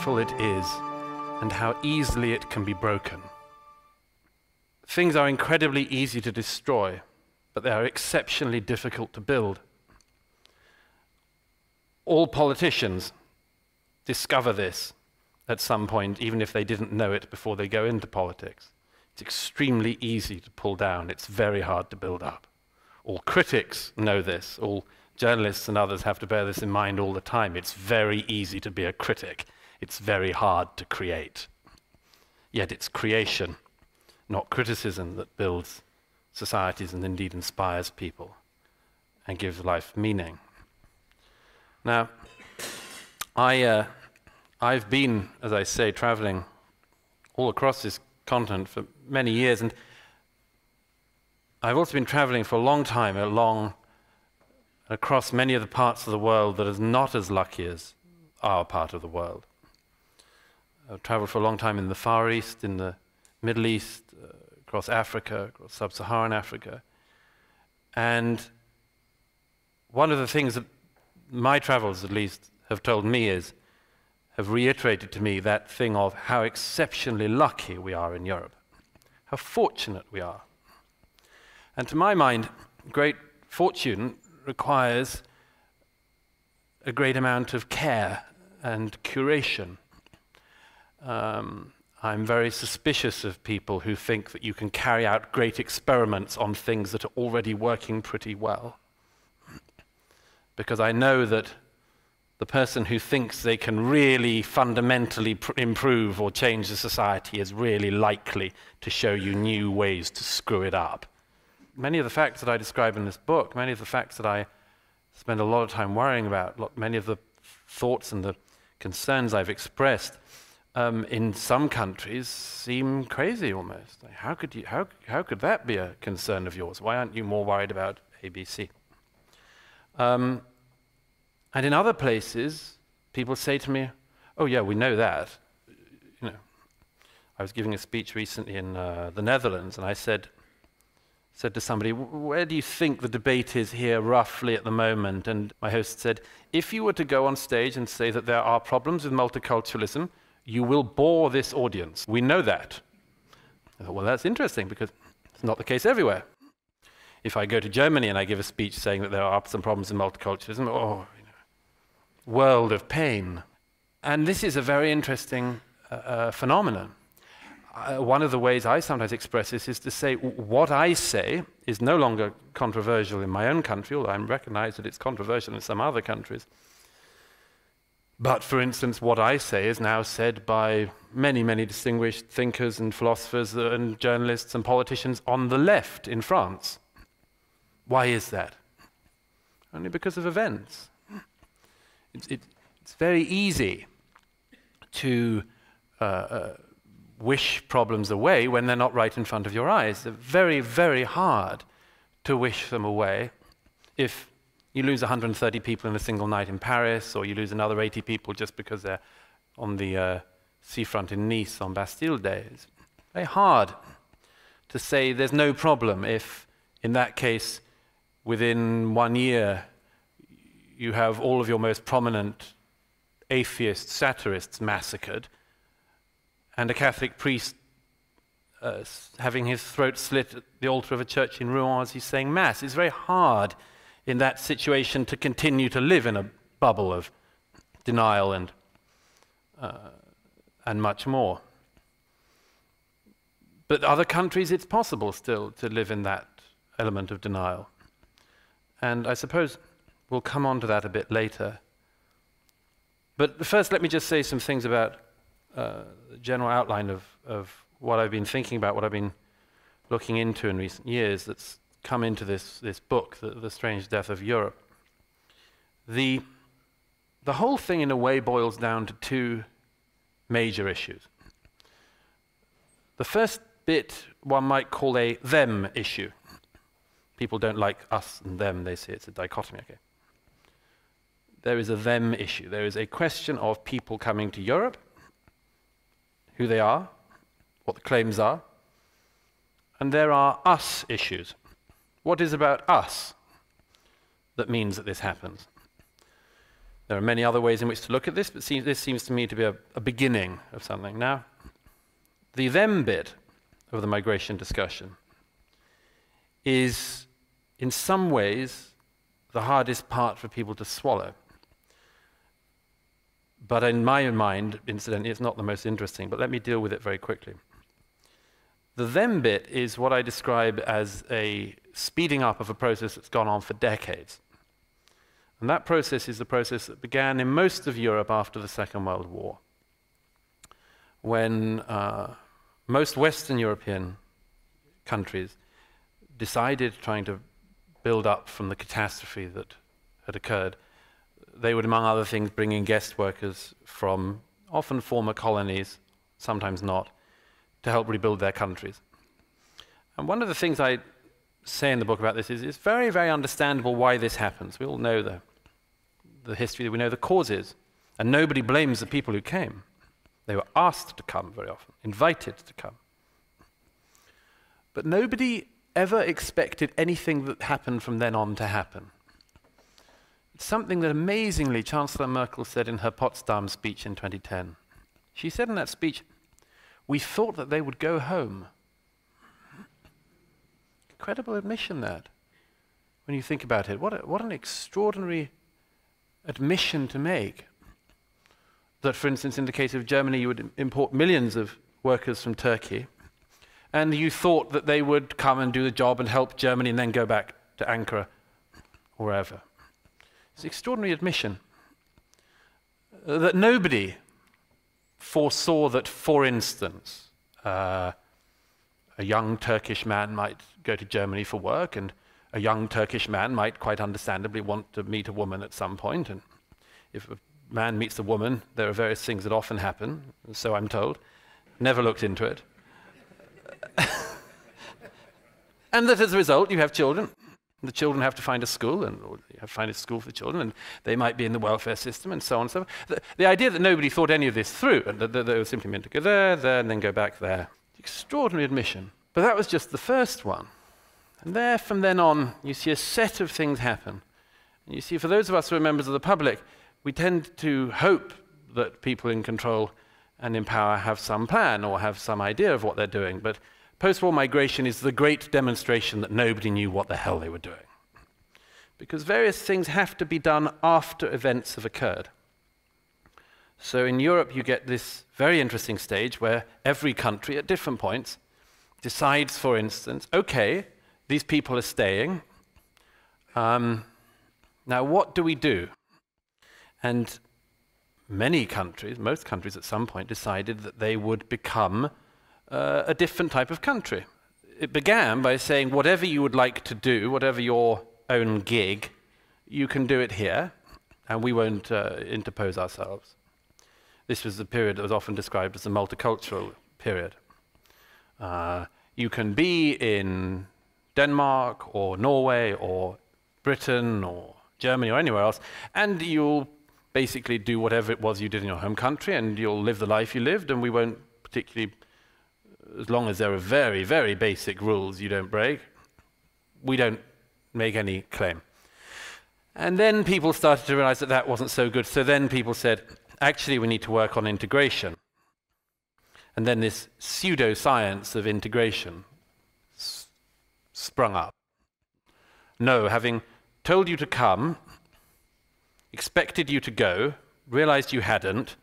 beautiful it is and how easily it can be broken. Things are incredibly easy to destroy, but they are exceptionally difficult to build. All politicians discover this at some point, even if they didn't know it before they go into politics. It's extremely easy to pull down, it's very hard to build up. All critics know this, all journalists and others have to bear this in mind all the time. It's very easy to be a critic, it's very hard to create. Yet it's creation, not criticism, that builds societies and indeed inspires people and gives life meaning. Now, I, uh, I've been, as I say, traveling all across this continent for many years, and I've also been traveling for a long time along across many of the parts of the world that is not as lucky as our part of the world. I've traveled for a long time in the Far East, in the Middle East, uh, across Africa, across sub Saharan Africa. And one of the things that my travels, at least, have told me is, have reiterated to me that thing of how exceptionally lucky we are in Europe, how fortunate we are. And to my mind, great fortune requires a great amount of care and curation. Um, I'm very suspicious of people who think that you can carry out great experiments on things that are already working pretty well. Because I know that the person who thinks they can really fundamentally improve or change the society is really likely to show you new ways to screw it up. Many of the facts that I describe in this book, many of the facts that I spend a lot of time worrying about, many of the thoughts and the concerns I've expressed, um, in some countries seem crazy almost. Like how, could you, how, how could that be a concern of yours? Why aren't you more worried about ABC? Um, and in other places, people say to me, oh, yeah, we know that. You know, I was giving a speech recently in uh, the Netherlands, and I said, said to somebody, Where do you think the debate is here roughly at the moment? And my host said, If you were to go on stage and say that there are problems with multiculturalism, you will bore this audience. We know that. Thought, well, that's interesting because it's not the case everywhere. If I go to Germany and I give a speech saying that there are some problems in multiculturalism, oh, world of pain. And this is a very interesting uh, uh, phenomenon. Uh, one of the ways I sometimes express this is to say what I say is no longer controversial in my own country, although I recognize that it's controversial in some other countries. But for instance, what I say is now said by many, many distinguished thinkers and philosophers and journalists and politicians on the left in France. Why is that? Only because of events. It's, it, it's very easy to uh, uh, wish problems away when they're not right in front of your eyes. They're very, very hard to wish them away if you lose 130 people in a single night in Paris, or you lose another 80 people just because they're on the uh, seafront in Nice on Bastille Day. It's very hard to say there's no problem if, in that case, within one year, you have all of your most prominent atheist satirists massacred, and a Catholic priest uh, having his throat slit at the altar of a church in Rouen as he's saying Mass. It's very hard in that situation to continue to live in a bubble of denial and, uh, and much more. But other countries, it's possible still to live in that element of denial. And I suppose We'll come on to that a bit later. But first, let me just say some things about uh, the general outline of, of what I've been thinking about, what I've been looking into in recent years that's come into this, this book, the, the Strange Death of Europe. The, the whole thing, in a way, boils down to two major issues. The first bit one might call a them issue. People don't like us and them, they say it's a dichotomy, okay? there is a them issue. There is a question of people coming to Europe, who they are, what the claims are, and there are us issues. What is about us that means that this happens? There are many other ways in which to look at this, but see, this seems to me to be a, a beginning of something. Now, the them bit of the migration discussion is, in some ways, the hardest part for people to swallow. But in my mind, incidentally, it's not the most interesting, but let me deal with it very quickly. The them bit is what I describe as a speeding up of a process that's gone on for decades. And that process is the process that began in most of Europe after the Second World War, when uh, most Western European countries decided, trying to build up from the catastrophe that had occurred, they would, among other things, bring in guest workers from often former colonies, sometimes not, to help rebuild their countries. And one of the things I say in the book about this is it's very, very understandable why this happens. We all know the, the history, we know the causes, and nobody blames the people who came. They were asked to come very often, invited to come. But nobody ever expected anything that happened from then on to happen. It's something that amazingly Chancellor Merkel said in her Potsdam speech in 2010. She said in that speech, We thought that they would go home. Incredible admission, that, when you think about it. What, a, what an extraordinary admission to make. That, for instance, in the case of Germany, you would import millions of workers from Turkey and you thought that they would come and do the job and help Germany and then go back to Ankara or wherever. It's an extraordinary admission uh, that nobody foresaw that, for instance, uh, a young Turkish man might go to Germany for work, and a young Turkish man might quite understandably want to meet a woman at some point. And if a man meets a woman, there are various things that often happen, so I'm told. Never looked into it. and that as a result, you have children. The children have to find a school, and you have to find a school for the children, and they might be in the welfare system, and so on and so on. The, the idea that nobody thought any of this through, and that, that they were simply meant to go there, there, and then go back there. Extraordinary admission. But that was just the first one. And there, from then on, you see a set of things happen. And you see, for those of us who are members of the public, we tend to hope that people in control and in power have some plan or have some idea of what they're doing. But post war migration is the great demonstration that nobody knew what the hell they were doing. Because various things have to be done after events have occurred. So in Europe, you get this very interesting stage where every country at different points decides, for instance, okay, these people are staying. Um, now, what do we do? And many countries, most countries at some point, decided that they would become uh, a different type of country. It began by saying, whatever you would like to do, whatever your own gig, you can do it here, and we won't uh, interpose ourselves. This was the period that was often described as the multicultural period. Uh, you can be in Denmark or Norway or Britain or Germany or anywhere else, and you'll basically do whatever it was you did in your home country and you'll live the life you lived and we won't particularly as long as there are very very basic rules you don't break we don't make any claim. And then people started to realize that that wasn't so good so then people said actually we need to work on integration and then this pseudoscience of integration sprung up no having told you to come expected you to go, realized you hadn't,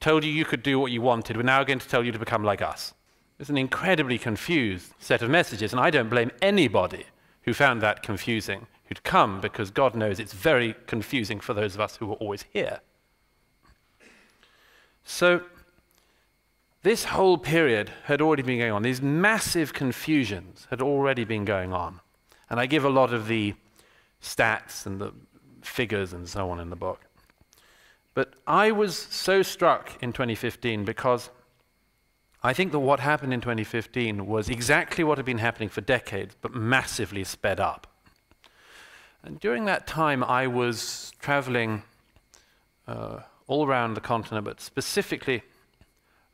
told you you could do what you wanted, we're now going to tell you to become like us. It's an incredibly confused set of messages, and I don't blame anybody who found that confusing, who'd come, because God knows it's very confusing for those of us who were always here. So, this whole period had already been going on. These massive confusions had already been going on. And I give a lot of the stats and the figures and so on in the book. But I was so struck in 2015 because I think that what happened in 2015 was exactly what had been happening for decades, but massively sped up. And during that time, I was traveling uh, all around the continent, but specifically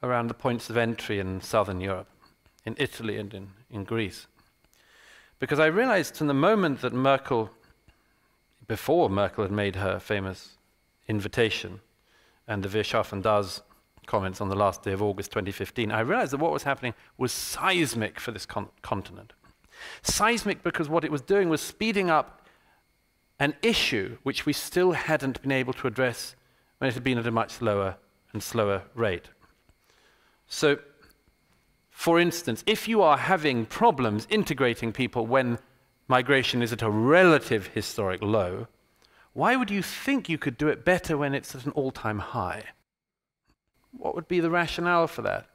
around the points of entry in southern Europe, in Italy and in, in Greece. Because I realized from the moment that Merkel before Merkel had made her famous invitation and the Wir Das comments on the last day of August 2015, I realized that what was happening was seismic for this con continent. Seismic because what it was doing was speeding up an issue which we still hadn't been able to address when it had been at a much slower and slower rate. So, for instance, if you are having problems integrating people when migration is at a relative historic low, why would you think you could do it better when it's at an all time high? What would be the rationale for that?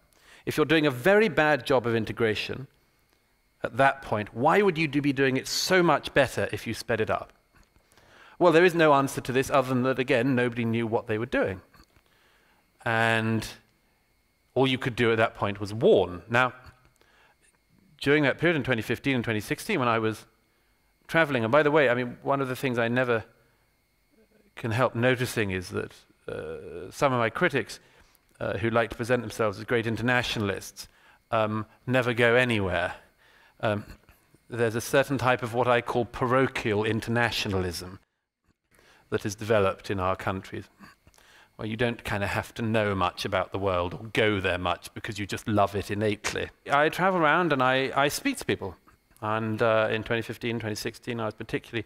If you're doing a very bad job of integration at that point, why would you be doing it so much better if you sped it up? Well, there is no answer to this other than that, again, nobody knew what they were doing. And all you could do at that point was warn. Now, during that period in 2015 and 2016, when I was traveling, and by the way, I mean, one of the things I never can help noticing is that uh, some of my critics uh, who like to present themselves as great internationalists um, never go anywhere. Um, there's a certain type of what I call parochial internationalism that is developed in our countries. Well, you don't kind of have to know much about the world or go there much because you just love it innately. I travel around and I, I speak to people. And uh, in 2015, 2016, I was particularly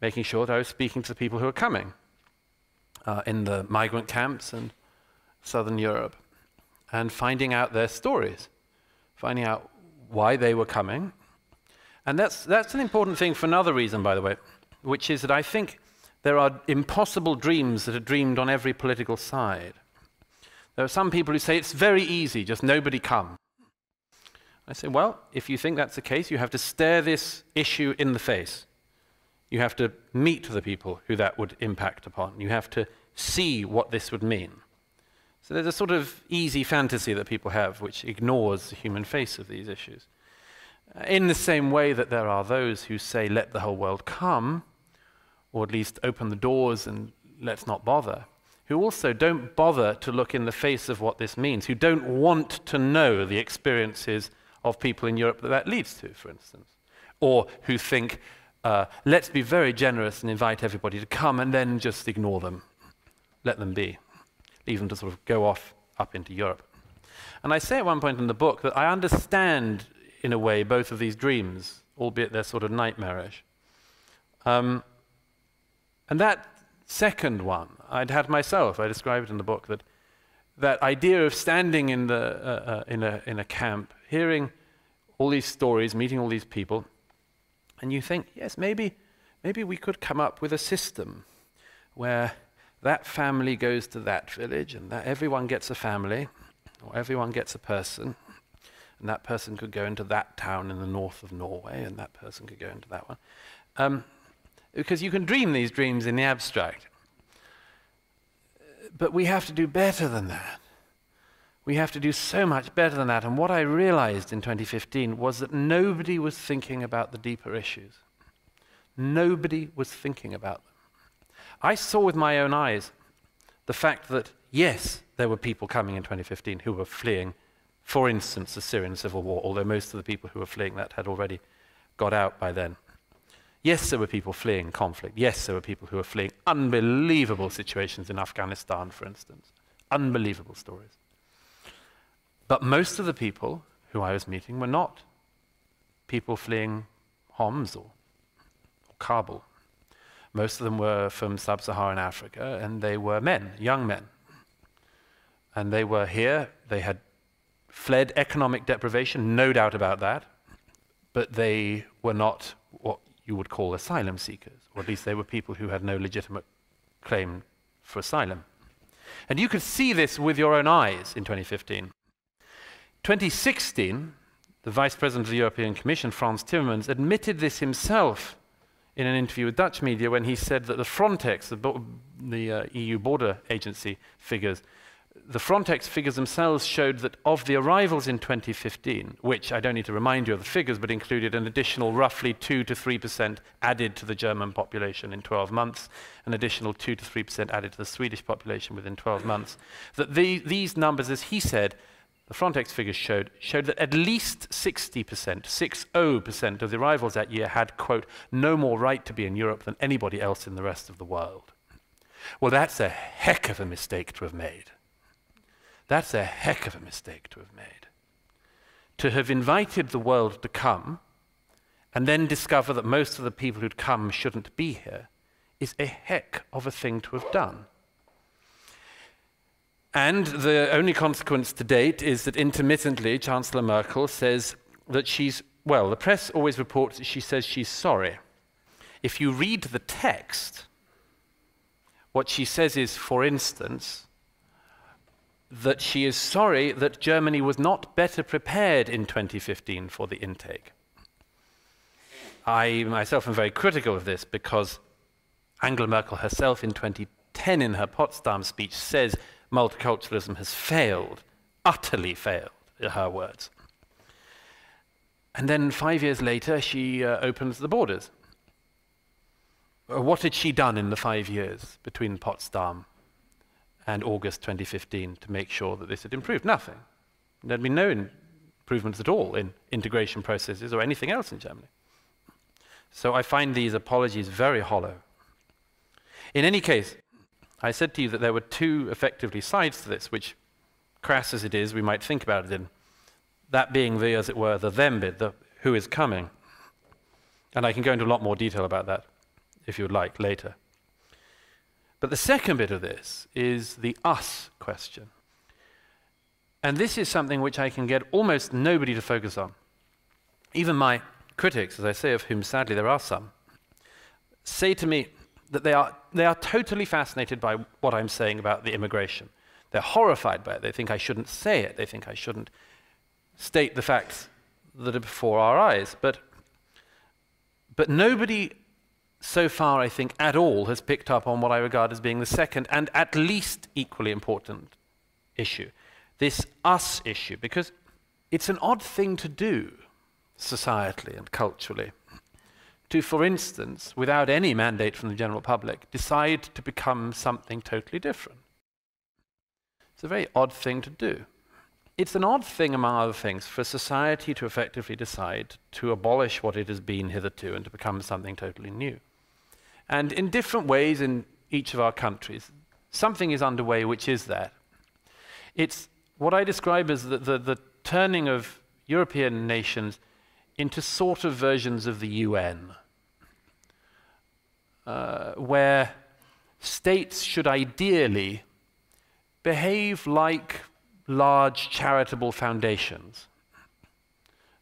making sure that I was speaking to the people who are coming uh, in the migrant camps and southern Europe and finding out their stories, finding out why they were coming. And that's, that's an important thing for another reason, by the way, which is that I think there are impossible dreams that are dreamed on every political side. There are some people who say it's very easy, just nobody come. I say, well, if you think that's the case, you have to stare this issue in the face. You have to meet the people who that would impact upon. You have to see what this would mean. So there's a sort of easy fantasy that people have which ignores the human face of these issues. In the same way that there are those who say, let the whole world come, or at least open the doors and let's not bother, who also don't bother to look in the face of what this means, who don't want to know the experiences of people in Europe that that leads to, for instance, or who think, uh, let's be very generous and invite everybody to come and then just ignore them, let them be leave them to sort of go off up into Europe. And I say at one point in the book that I understand, in a way, both of these dreams, albeit they're sort of nightmarish. Um, and that second one, I'd had myself, I describe it in the book, that that idea of standing in, the, uh, uh, in, a, in a camp, hearing all these stories, meeting all these people, and you think, yes, maybe, maybe we could come up with a system where that family goes to that village, and that everyone gets a family, or everyone gets a person, and that person could go into that town in the north of Norway, and that person could go into that one. Um, because you can dream these dreams in the abstract. But we have to do better than that. We have to do so much better than that. And what I realized in 2015 was that nobody was thinking about the deeper issues. Nobody was thinking about them. I saw with my own eyes the fact that, yes, there were people coming in 2015 who were fleeing, for instance, the Syrian civil war, although most of the people who were fleeing that had already got out by then. Yes, there were people fleeing conflict. Yes, there were people who were fleeing unbelievable situations in Afghanistan, for instance. Unbelievable stories. But most of the people who I was meeting were not people fleeing Homs or, or Kabul. Most of them were from sub Saharan Africa, and they were men, young men. And they were here, they had fled economic deprivation, no doubt about that, but they were not what you would call asylum seekers, or at least they were people who had no legitimate claim for asylum. And you could see this with your own eyes in 2015. 2016, the Vice President of the European Commission, Frans Timmermans, admitted this himself in an interview with Dutch media when he said that the Frontex, the, the uh, EU border agency figures, the Frontex figures themselves showed that of the arrivals in 2015, which I don't need to remind you of the figures, but included an additional roughly 2 to 3% added to the German population in 12 months, an additional 2 to 3% added to the Swedish population within 12 months, that the, these numbers, as he said, the Frontex figures showed, showed that at least 60%, 60% of the arrivals that year had, quote, no more right to be in Europe than anybody else in the rest of the world. Well, that's a heck of a mistake to have made. That's a heck of a mistake to have made. To have invited the world to come and then discover that most of the people who'd come shouldn't be here is a heck of a thing to have done. And the only consequence to date is that intermittently Chancellor Merkel says that she's, well, the press always reports that she says she's sorry. If you read the text, what she says is, for instance, that she is sorry that Germany was not better prepared in 2015 for the intake. I myself am very critical of this because Angela Merkel herself in 2010 in her Potsdam speech says multiculturalism has failed, utterly failed, in her words. And then five years later, she uh, opens the borders. Uh, what had she done in the five years between Potsdam and August 2015 to make sure that this had improved? Nothing. There had been no improvements at all in integration processes or anything else in Germany. So I find these apologies very hollow. In any case, I said to you that there were two effectively sides to this, which, crass as it is, we might think about it in. That being the, as it were, the them bit, the who is coming. And I can go into a lot more detail about that if you would like later. But the second bit of this is the us question. And this is something which I can get almost nobody to focus on. Even my critics, as I say, of whom sadly there are some, say to me that they are, they are totally fascinated by what I'm saying about the immigration. They're horrified by it. They think I shouldn't say it. They think I shouldn't state the facts that are before our eyes. But, but nobody so far, I think, at all has picked up on what I regard as being the second and at least equally important issue this us issue, because it's an odd thing to do societally and culturally. To, for instance, without any mandate from the general public, decide to become something totally different. It's a very odd thing to do. It's an odd thing, among other things, for society to effectively decide to abolish what it has been hitherto and to become something totally new. And in different ways in each of our countries, something is underway which is that. It's what I describe as the, the, the turning of European nations into sort of versions of the UN, uh, where states should ideally behave like large charitable foundations,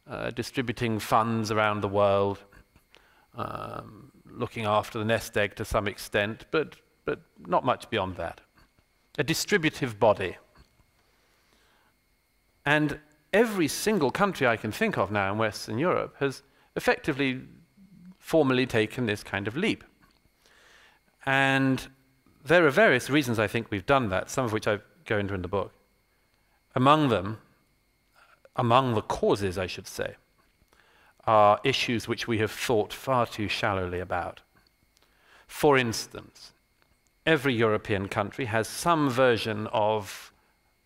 uh, distributing funds around the world, um, looking after the nest egg to some extent, but, but not much beyond that. A distributive body. And every single country I can think of now in Western Europe has effectively formally taken this kind of leap. And there are various reasons I think we've done that, some of which I go into in the book. Among them, among the causes, I should say, are issues which we have thought far too shallowly about. For instance, every European country has some version of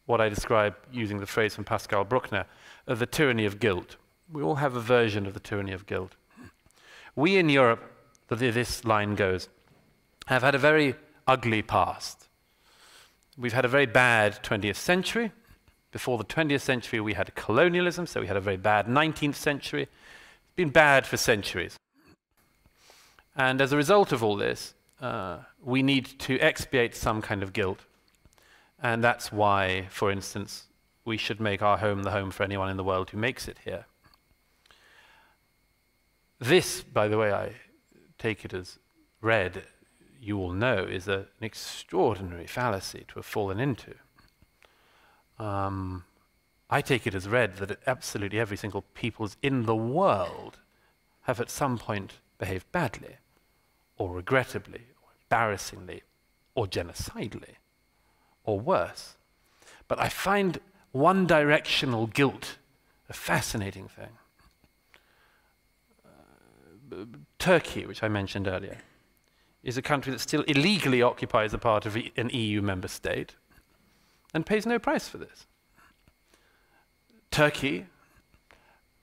what I describe using the phrase from Pascal Bruckner, of the tyranny of guilt. We all have a version of the tyranny of guilt. We in Europe, this line goes, have had a very ugly past. We've had a very bad 20th century. Before the 20th century, we had colonialism, so we had a very bad 19th century been bad for centuries. And as a result of all this, uh, we need to expiate some kind of guilt. And that's why, for instance, we should make our home the home for anyone in the world who makes it here. This, by the way, I take it as read, you all know, is a, an extraordinary fallacy to have fallen into. Um, I take it as read that absolutely every single peoples in the world have at some point behaved badly, or regrettably, or embarrassingly, or genocidally, or worse. But I find one directional guilt a fascinating thing. Uh, Turkey, which I mentioned earlier, is a country that still illegally occupies a part of an EU member state and pays no price for this. Turkey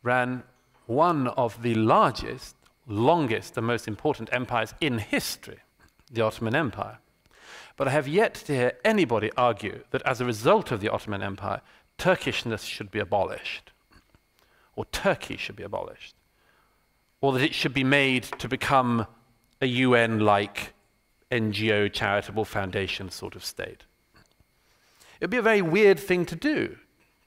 ran one of the largest, longest, and most important empires in history, the Ottoman Empire. But I have yet to hear anybody argue that as a result of the Ottoman Empire, Turkishness should be abolished, or Turkey should be abolished, or that it should be made to become a UN like NGO charitable foundation sort of state. It would be a very weird thing to do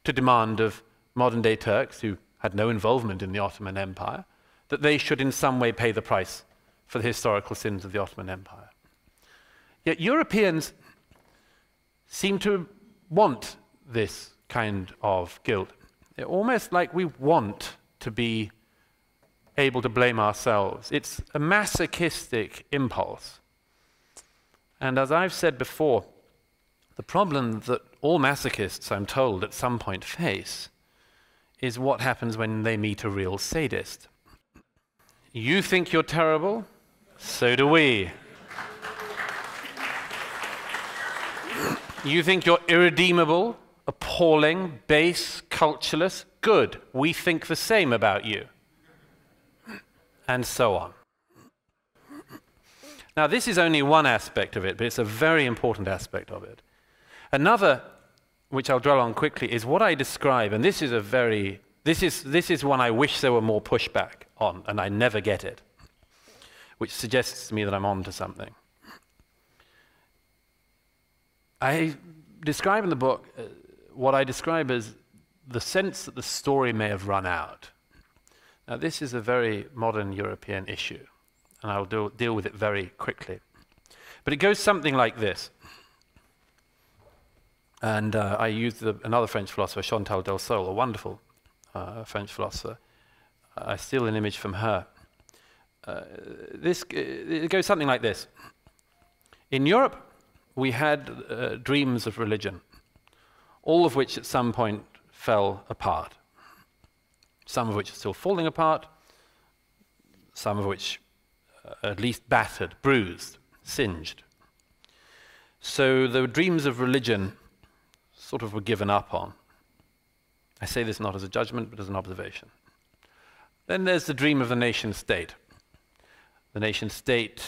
to demand of modern day Turks who had no involvement in the Ottoman Empire that they should in some way pay the price for the historical sins of the Ottoman Empire. Yet Europeans seem to want this kind of guilt. It's almost like we want to be able to blame ourselves. It's a masochistic impulse. And as I've said before, the problem that all masochists, I'm told, at some point face is what happens when they meet a real sadist. You think you're terrible? So do we. You think you're irredeemable, appalling, base, cultureless? Good. We think the same about you. And so on. Now, this is only one aspect of it, but it's a very important aspect of it. Another, which I'll dwell on quickly, is what I describe, and this is a very, this is, this is one I wish there were more pushback on, and I never get it, which suggests to me that I'm on to something. I describe in the book uh, what I describe as the sense that the story may have run out. Now, this is a very modern European issue, and I'll do, deal with it very quickly. But it goes something like this. And uh, I used the, another French philosopher, Chantal Delsol, a wonderful uh, French philosopher. I steal an image from her. Uh, this, it goes something like this. In Europe, we had uh, dreams of religion, all of which at some point fell apart. Some of which are still falling apart, some of which uh, at least battered, bruised, singed. So the dreams of religion sort of were given up on. I say this not as a judgment, but as an observation. Then there's the dream of the nation state. The nation state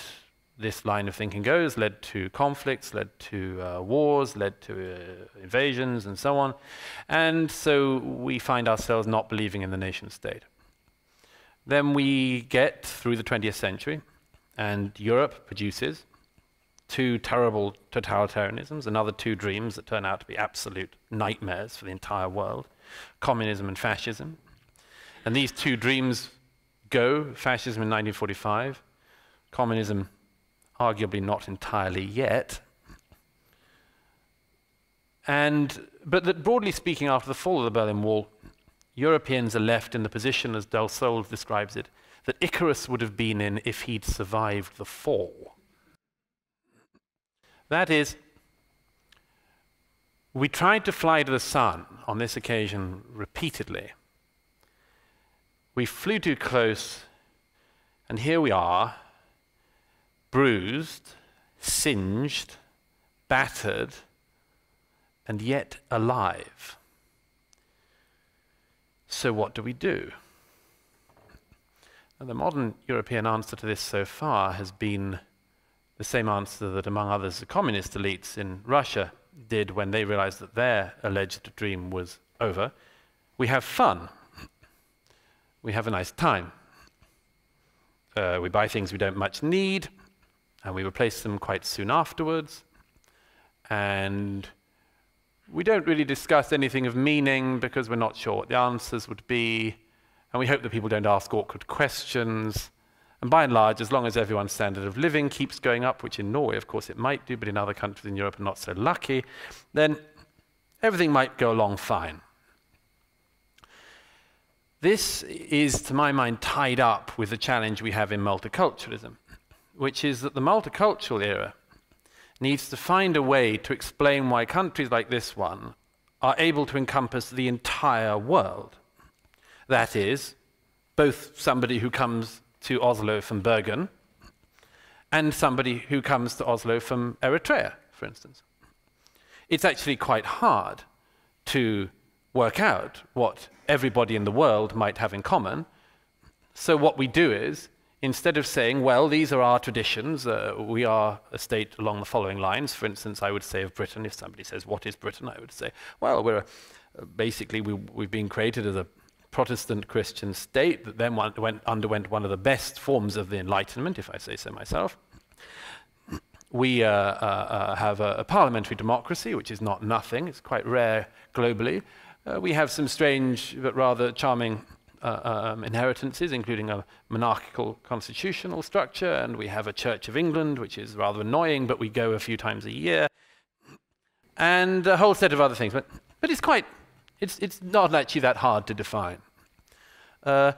this line of thinking goes, led to conflicts, led to uh, wars, led to uh, invasions, and so on. And so we find ourselves not believing in the nation state. Then we get through the 20th century, and Europe produces two terrible totalitarianisms, another two dreams that turn out to be absolute nightmares for the entire world communism and fascism. And these two dreams go fascism in 1945, communism arguably not entirely yet. And, but that broadly speaking, after the fall of the Berlin Wall, Europeans are left in the position, as Delsol describes it, that Icarus would have been in if he'd survived the fall. That is, we tried to fly to the sun on this occasion repeatedly. We flew too close, and here we are, bruised, singed, battered, and yet alive. So, what do we do? And the modern European answer to this so far has been the same answer that, among others, the communist elites in Russia did when they realized that their alleged dream was over. We have fun. We have a nice time. Uh, we buy things we don't much need and we replace them quite soon afterwards. And we don't really discuss anything of meaning because we're not sure what the answers would be. And we hope that people don't ask awkward questions. And by and large, as long as everyone's standard of living keeps going up, which in Norway, of course, it might do, but in other countries in Europe are not so lucky, then everything might go along fine. This is, to my mind, tied up with the challenge we have in multiculturalism which is that the multicultural era needs to find a way to explain why countries like this one are able to encompass the entire world. That is, both somebody who comes to Oslo from Bergen and somebody who comes to Oslo from Eritrea, for instance. It's actually quite hard to work out what everybody in the world might have in common. So, what we do is instead of saying, well, these are our traditions, uh, we are a state along the following lines, for instance, I would say of Britain, if somebody says, what is Britain? I would say, well, we're a, basically, we, we've been created as a Protestant Christian state that then went, underwent one of the best forms of the Enlightenment, if I say so myself. We uh, uh, uh, have a, a, parliamentary democracy, which is not nothing, it's quite rare globally. Uh, we have some strange but rather charming uh, um, inheritances, including a monarchical constitutional structure, and we have a Church of England, which is rather annoying, but we go a few times a year, and a whole set of other things. But, but it's quite, it's, it's not actually that hard to define. Uh,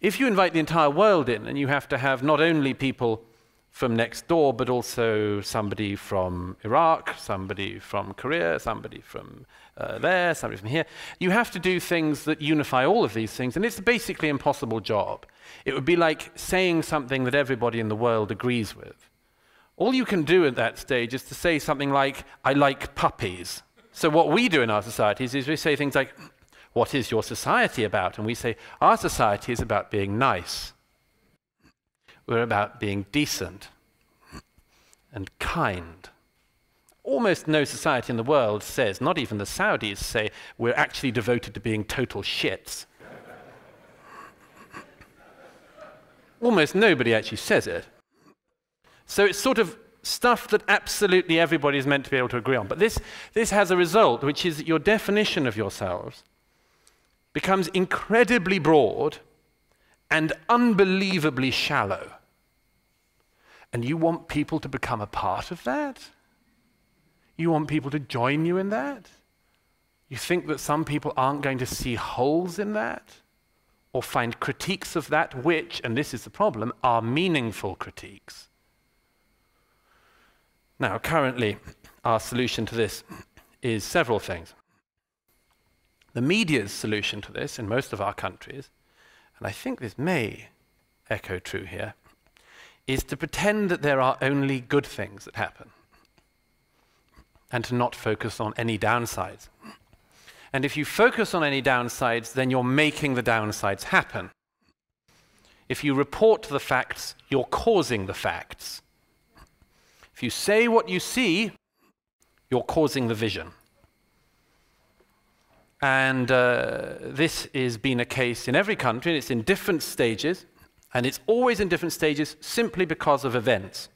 if you invite the entire world in, and you have to have not only people from next door, but also somebody from Iraq, somebody from Korea, somebody from uh, there, somebody from here. You have to do things that unify all of these things, and it's a basically impossible job. It would be like saying something that everybody in the world agrees with. All you can do at that stage is to say something like, I like puppies. So, what we do in our societies is we say things like, What is your society about? And we say, Our society is about being nice. We're about being decent and kind. Almost no society in the world says, not even the Saudis say, we're actually devoted to being total shits. Almost nobody actually says it. So it's sort of stuff that absolutely everybody is meant to be able to agree on. But this, this has a result, which is that your definition of yourselves becomes incredibly broad and unbelievably shallow. And you want people to become a part of that? You want people to join you in that? You think that some people aren't going to see holes in that? Or find critiques of that which, and this is the problem, are meaningful critiques? Now, currently, our solution to this is several things. The media's solution to this in most of our countries, and I think this may echo true here, is to pretend that there are only good things that happen and to not focus on any downsides. And if you focus on any downsides, then you're making the downsides happen. If you report the facts, you're causing the facts. If you say what you see, you're causing the vision. And uh, this has been a case in every country, and it's in different stages. And it's always in different stages simply because of events.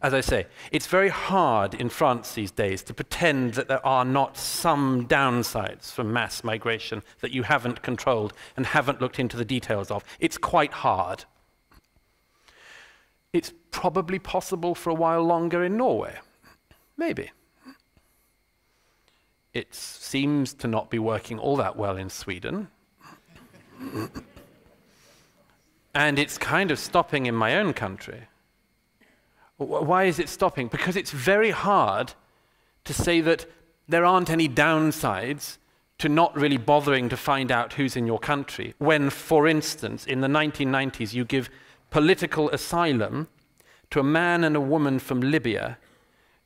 As I say, it's very hard in France these days to pretend that there are not some downsides from mass migration that you haven't controlled and haven't looked into the details of. It's quite hard. It's probably possible for a while longer in Norway. Maybe. It seems to not be working all that well in Sweden. And it's kind of stopping in my own country. Why is it stopping? Because it's very hard to say that there aren't any downsides to not really bothering to find out who's in your country. When, for instance, in the 1990s, you give political asylum to a man and a woman from Libya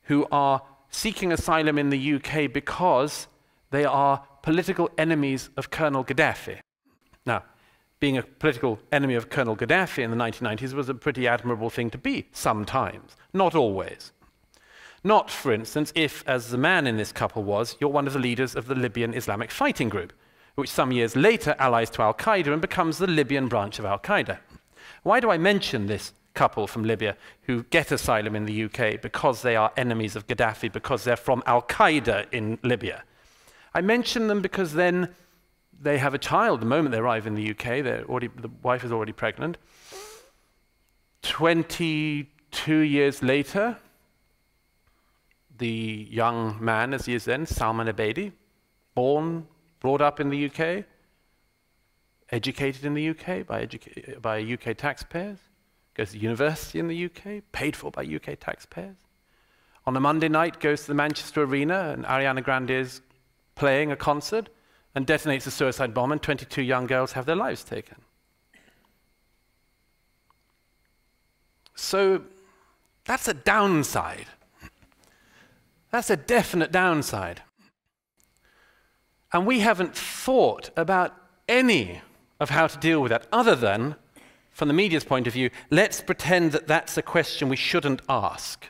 who are seeking asylum in the UK because they are political enemies of Colonel Gaddafi. Now, being a political enemy of Colonel Gaddafi in the 1990s was a pretty admirable thing to be, sometimes, not always. Not, for instance, if, as the man in this couple was, you're one of the leaders of the Libyan Islamic Fighting Group, which some years later allies to Al Qaeda and becomes the Libyan branch of Al Qaeda. Why do I mention this couple from Libya who get asylum in the UK because they are enemies of Gaddafi, because they're from Al Qaeda in Libya? I mention them because then they have a child the moment they arrive in the UK. Already, the wife is already pregnant. 22 years later, the young man, as he is then, Salman Abedi, born, brought up in the UK, educated in the UK by, by UK taxpayers, goes to university in the UK, paid for by UK taxpayers. On a Monday night, goes to the Manchester Arena, and Ariana Grande is playing a concert and detonates a suicide bomb, and 22 young girls have their lives taken. So that's a downside. That's a definite downside. And we haven't thought about any of how to deal with that other than from the media's point of view, let's pretend that that's a question we shouldn't ask.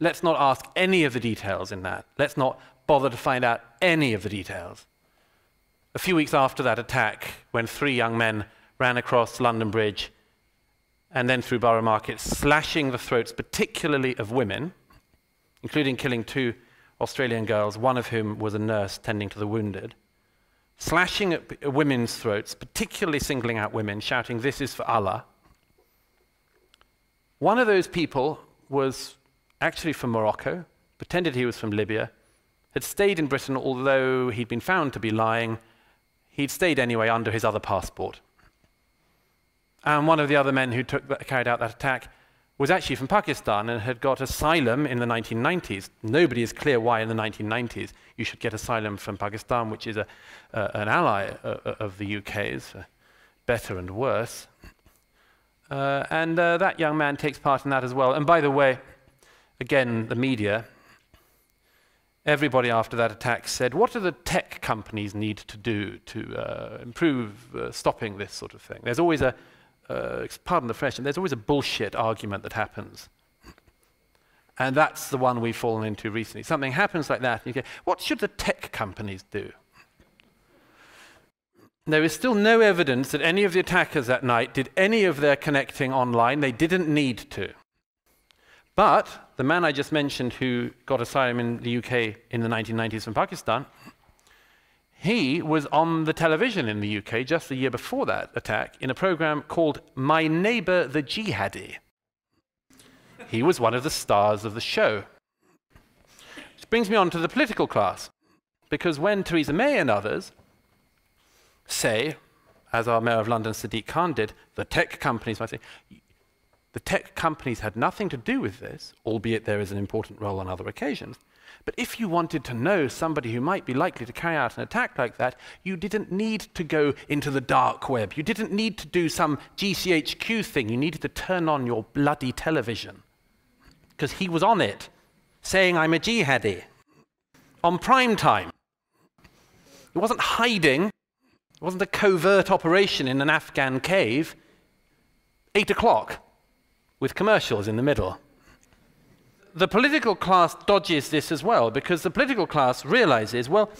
Let's not ask any of the details in that. Let's not bother to find out any of the details. A few weeks after that attack, when three young men ran across London Bridge and then through Borough Market, slashing the throats, particularly of women, including killing two Australian girls, one of whom was a nurse tending to the wounded, slashing at women's throats, particularly singling out women, shouting, This is for Allah. One of those people was actually from Morocco, pretended he was from Libya, had stayed in Britain, although he'd been found to be lying. He'd stayed anyway under his other passport. And one of the other men who took, carried out that attack was actually from Pakistan and had got asylum in the 1990s. Nobody is clear why in the 1990s you should get asylum from Pakistan, which is a, uh, an ally uh, of the UK's, uh, better and worse. Uh, and uh, that young man takes part in that as well. And by the way, again, the media, everybody after that attack said, what do the tech companies need to do to uh, improve stopping this sort of thing? There's always a uh, pardon the French, there's always a bullshit argument that happens. And that's the one we've fallen into recently. Something happens like that, and you go, what should the tech companies do? There is still no evidence that any of the attackers that night did any of their connecting online. They didn't need to. But the man I just mentioned who got asylum in the UK in the 1990s from Pakistan, he was on the television in the UK just the year before that attack in a program called My Neighbor the Jihadi. He was one of the stars of the show. Which brings me on to the political class. Because when Theresa May and others say, as our Mayor of London, Sadiq Khan, did, the tech companies might say, the tech companies had nothing to do with this, albeit there is an important role on other occasions. But if you wanted to know somebody who might be likely to carry out an attack like that, you didn't need to go into the dark web. You didn't need to do some GCHQ thing. You needed to turn on your bloody television. Because he was on it, saying, I'm a jihadi, on prime time. It wasn't hiding, it wasn't a covert operation in an Afghan cave. Eight o'clock, with commercials in the middle the political class dodges this as well because the political class realizes, well,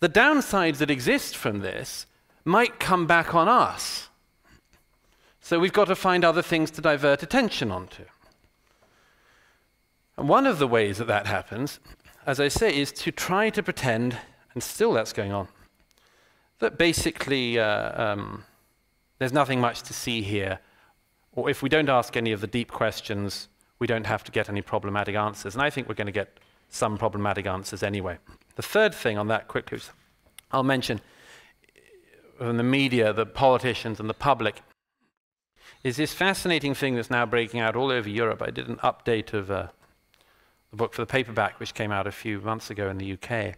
the downsides that exist from this might come back on us. So we've got to find other things to divert attention onto. And one of the ways that that happens, as I say, is to try to pretend, and still that's going on, that basically uh, um, there's nothing much to see here, or if we don't ask any of the deep questions, we don't have to get any problematic answers. And I think we're going to get some problematic answers anyway. The third thing on that quickly, I'll mention from the media, the politicians and the public, is this fascinating thing that's now breaking out all over Europe. I did an update of uh, the book for the paperback, which came out a few months ago in the UK,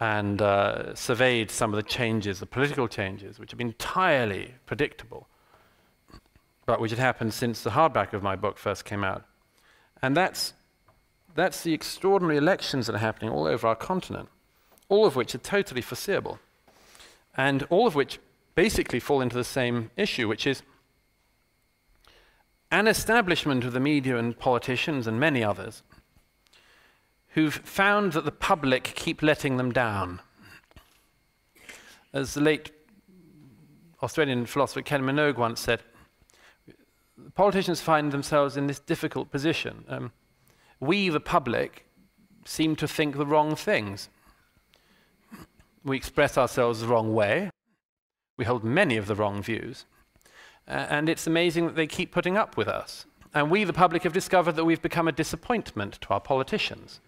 and uh, surveyed some of the changes, the political changes, which have been entirely predictable but which had happened since the hardback of my book first came out. And that's, that's the extraordinary elections that are happening all over our continent, all of which are totally foreseeable, and all of which basically fall into the same issue, which is an establishment of the media and politicians and many others who've found that the public keep letting them down. As the late Australian philosopher Ken Minogue once said, politicians find themselves in this difficult position. Um, we, the public, seem to think the wrong things. We express ourselves the wrong way. We hold many of the wrong views. Uh, and it's amazing that they keep putting up with us. And we, the public, have discovered that we've become a disappointment to our politicians.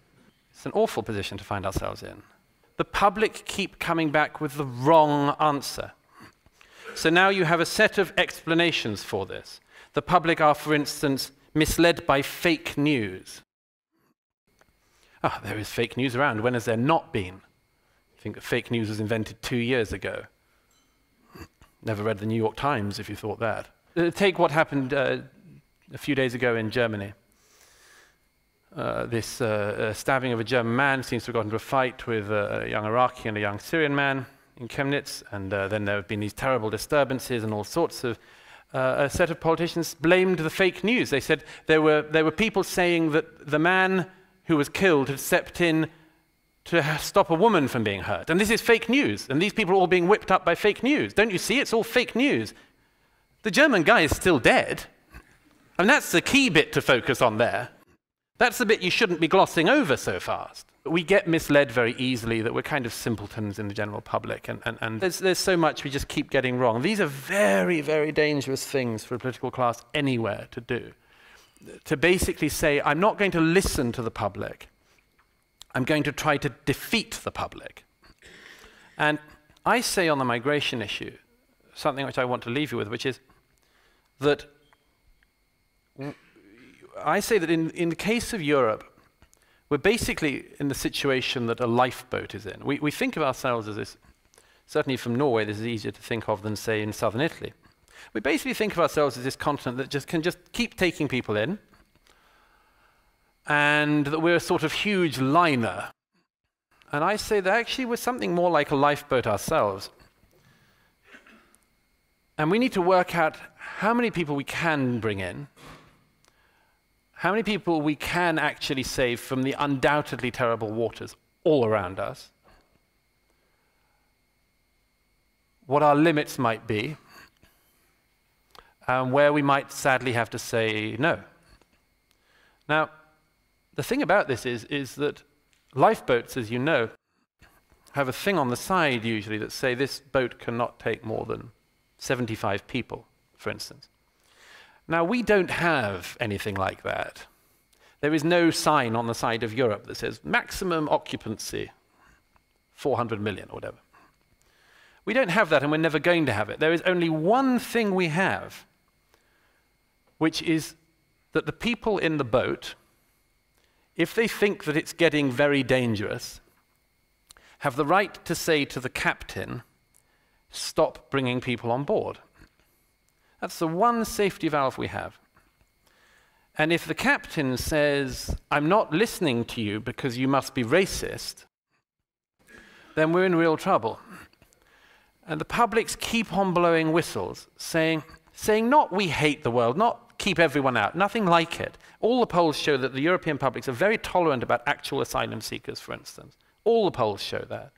It's an awful position to find ourselves in. The public keep coming back with the wrong answer. So now you have a set of explanations for this. The public are, for instance, misled by fake news. Ah, there is fake news around. When has there not been? I think fake news was invented two years ago. Never read the New York Times if you thought that. Uh, take what happened uh, a few days ago in Germany. Uh, this uh, uh, stabbing of a German man seems to have got into a fight with a young Iraqi and a young Syrian man in Chemnitz, and uh, then there have been these terrible disturbances and all sorts of. Uh, a set of politicians blamed the fake news. They said there were, there were people saying that the man who was killed had stepped in to stop a woman from being hurt. And this is fake news. And these people are all being whipped up by fake news. Don't you see? It's all fake news. The German guy is still dead. And that's the key bit to focus on there. That's the bit you shouldn't be glossing over so fast. We get misled very easily that we're kind of simpletons in the general public, and, and, and there's, there's so much we just keep getting wrong. These are very, very dangerous things for a political class anywhere to do. To basically say, I'm not going to listen to the public, I'm going to try to defeat the public. And I say on the migration issue something which I want to leave you with, which is that I say that in, in the case of Europe, we're basically in the situation that a lifeboat is in. We, we think of ourselves as this, certainly from Norway, this is easier to think of than, say, in southern Italy. We basically think of ourselves as this continent that just can just keep taking people in, and that we're a sort of huge liner. And I say that actually we're something more like a lifeboat ourselves. And we need to work out how many people we can bring in how many people we can actually save from the undoubtedly terrible waters all around us, what our limits might be, and where we might sadly have to say no. Now, the thing about this is, is that lifeboats, as you know, have a thing on the side usually that say this boat cannot take more than 75 people, for instance. Now, we don't have anything like that. There is no sign on the side of Europe that says maximum occupancy, 400 million or whatever. We don't have that, and we're never going to have it. There is only one thing we have, which is that the people in the boat, if they think that it's getting very dangerous, have the right to say to the captain, stop bringing people on board. That's the one safety valve we have. And if the captain says, I'm not listening to you because you must be racist, then we're in real trouble. And the publics keep on blowing whistles, saying, saying not we hate the world, not keep everyone out, nothing like it. All the polls show that the European publics are very tolerant about actual asylum seekers, for instance. All the polls show that.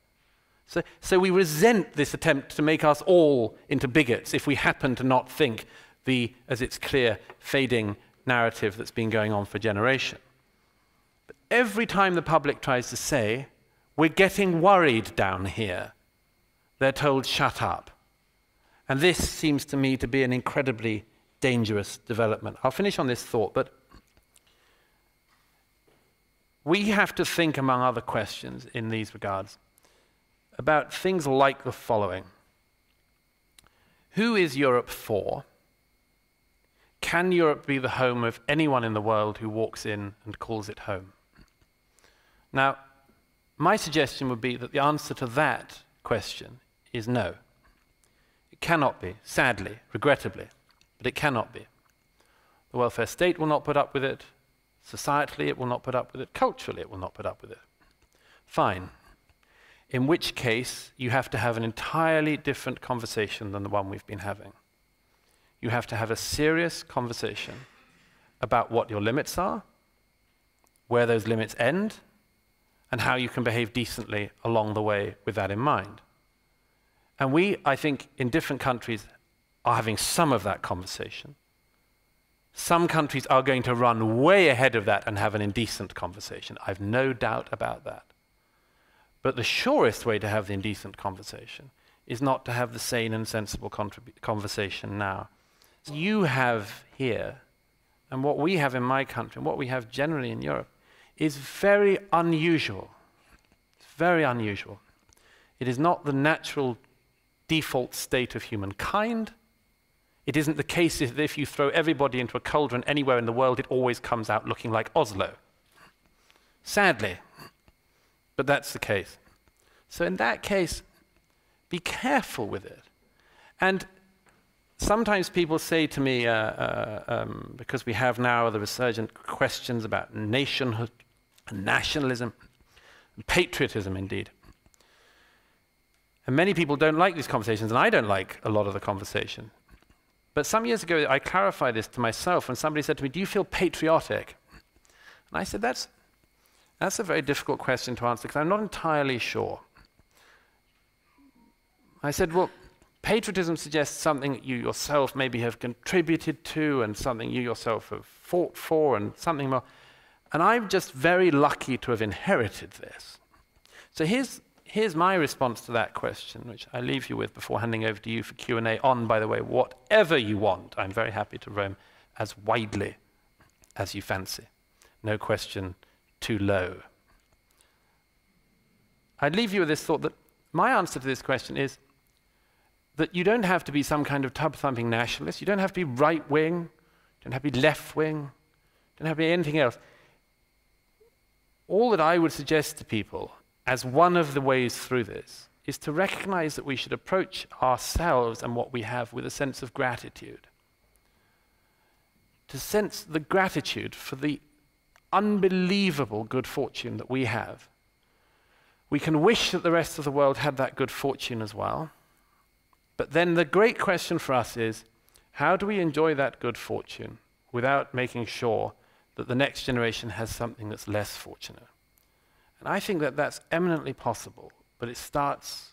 So, so we resent this attempt to make us all into bigots if we happen to not think the, as it's clear, fading narrative that's been going on for generations. But every time the public tries to say, we're getting worried down here, they're told, shut up. And this seems to me to be an incredibly dangerous development. I'll finish on this thought, but we have to think, among other questions, in these regards about things like the following Who is Europe for? Can Europe be the home of anyone in the world who walks in and calls it home? Now, my suggestion would be that the answer to that question is no. It cannot be, sadly, regrettably, but it cannot be. The welfare state will not put up with it. Societally, it will not put up with it. Culturally, it will not put up with it. Fine in which case you have to have an entirely different conversation than the one we've been having. You have to have a serious conversation about what your limits are, where those limits end, and how you can behave decently along the way with that in mind. And we, I think, in different countries are having some of that conversation. Some countries are going to run way ahead of that and have an indecent conversation. I've no doubt about that. But the surest way to have the indecent conversation is not to have the sane and sensible conversation now. So you have here, and what we have in my country, and what we have generally in Europe, is very unusual. It's very unusual. It is not the natural default state of humankind. It isn't the case that if you throw everybody into a cauldron anywhere in the world, it always comes out looking like Oslo. Sadly, but that's the case. So, in that case, be careful with it. And sometimes people say to me, uh, uh, um, because we have now the resurgent questions about nationhood, nationalism, patriotism indeed. And many people don't like these conversations, and I don't like a lot of the conversation. But some years ago, I clarified this to myself when somebody said to me, Do you feel patriotic? And I said, That's, that's a very difficult question to answer because I'm not entirely sure. I said, Well, patriotism suggests something you yourself maybe have contributed to and something you yourself have fought for and something more. And I'm just very lucky to have inherited this. So here's, here's my response to that question, which I leave you with before handing over to you for Q&A on, by the way, whatever you want. I'm very happy to roam as widely as you fancy. No question too low. I'd leave you with this thought that my answer to this question is that you don't have to be some kind of tub thumping nationalist. You don't have to be right wing. You don't have to be left wing. You don't have to be anything else. All that I would suggest to people as one of the ways through this is to recognize that we should approach ourselves and what we have with a sense of gratitude. To sense the gratitude for the unbelievable good fortune that we have. We can wish that the rest of the world had that good fortune as well. But then the great question for us is how do we enjoy that good fortune without making sure that the next generation has something that's less fortunate? And I think that that's eminently possible, but it starts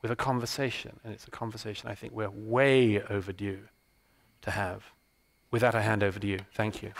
with a conversation, and it's a conversation I think we're way overdue to have. With that, I hand over to you. Thank you.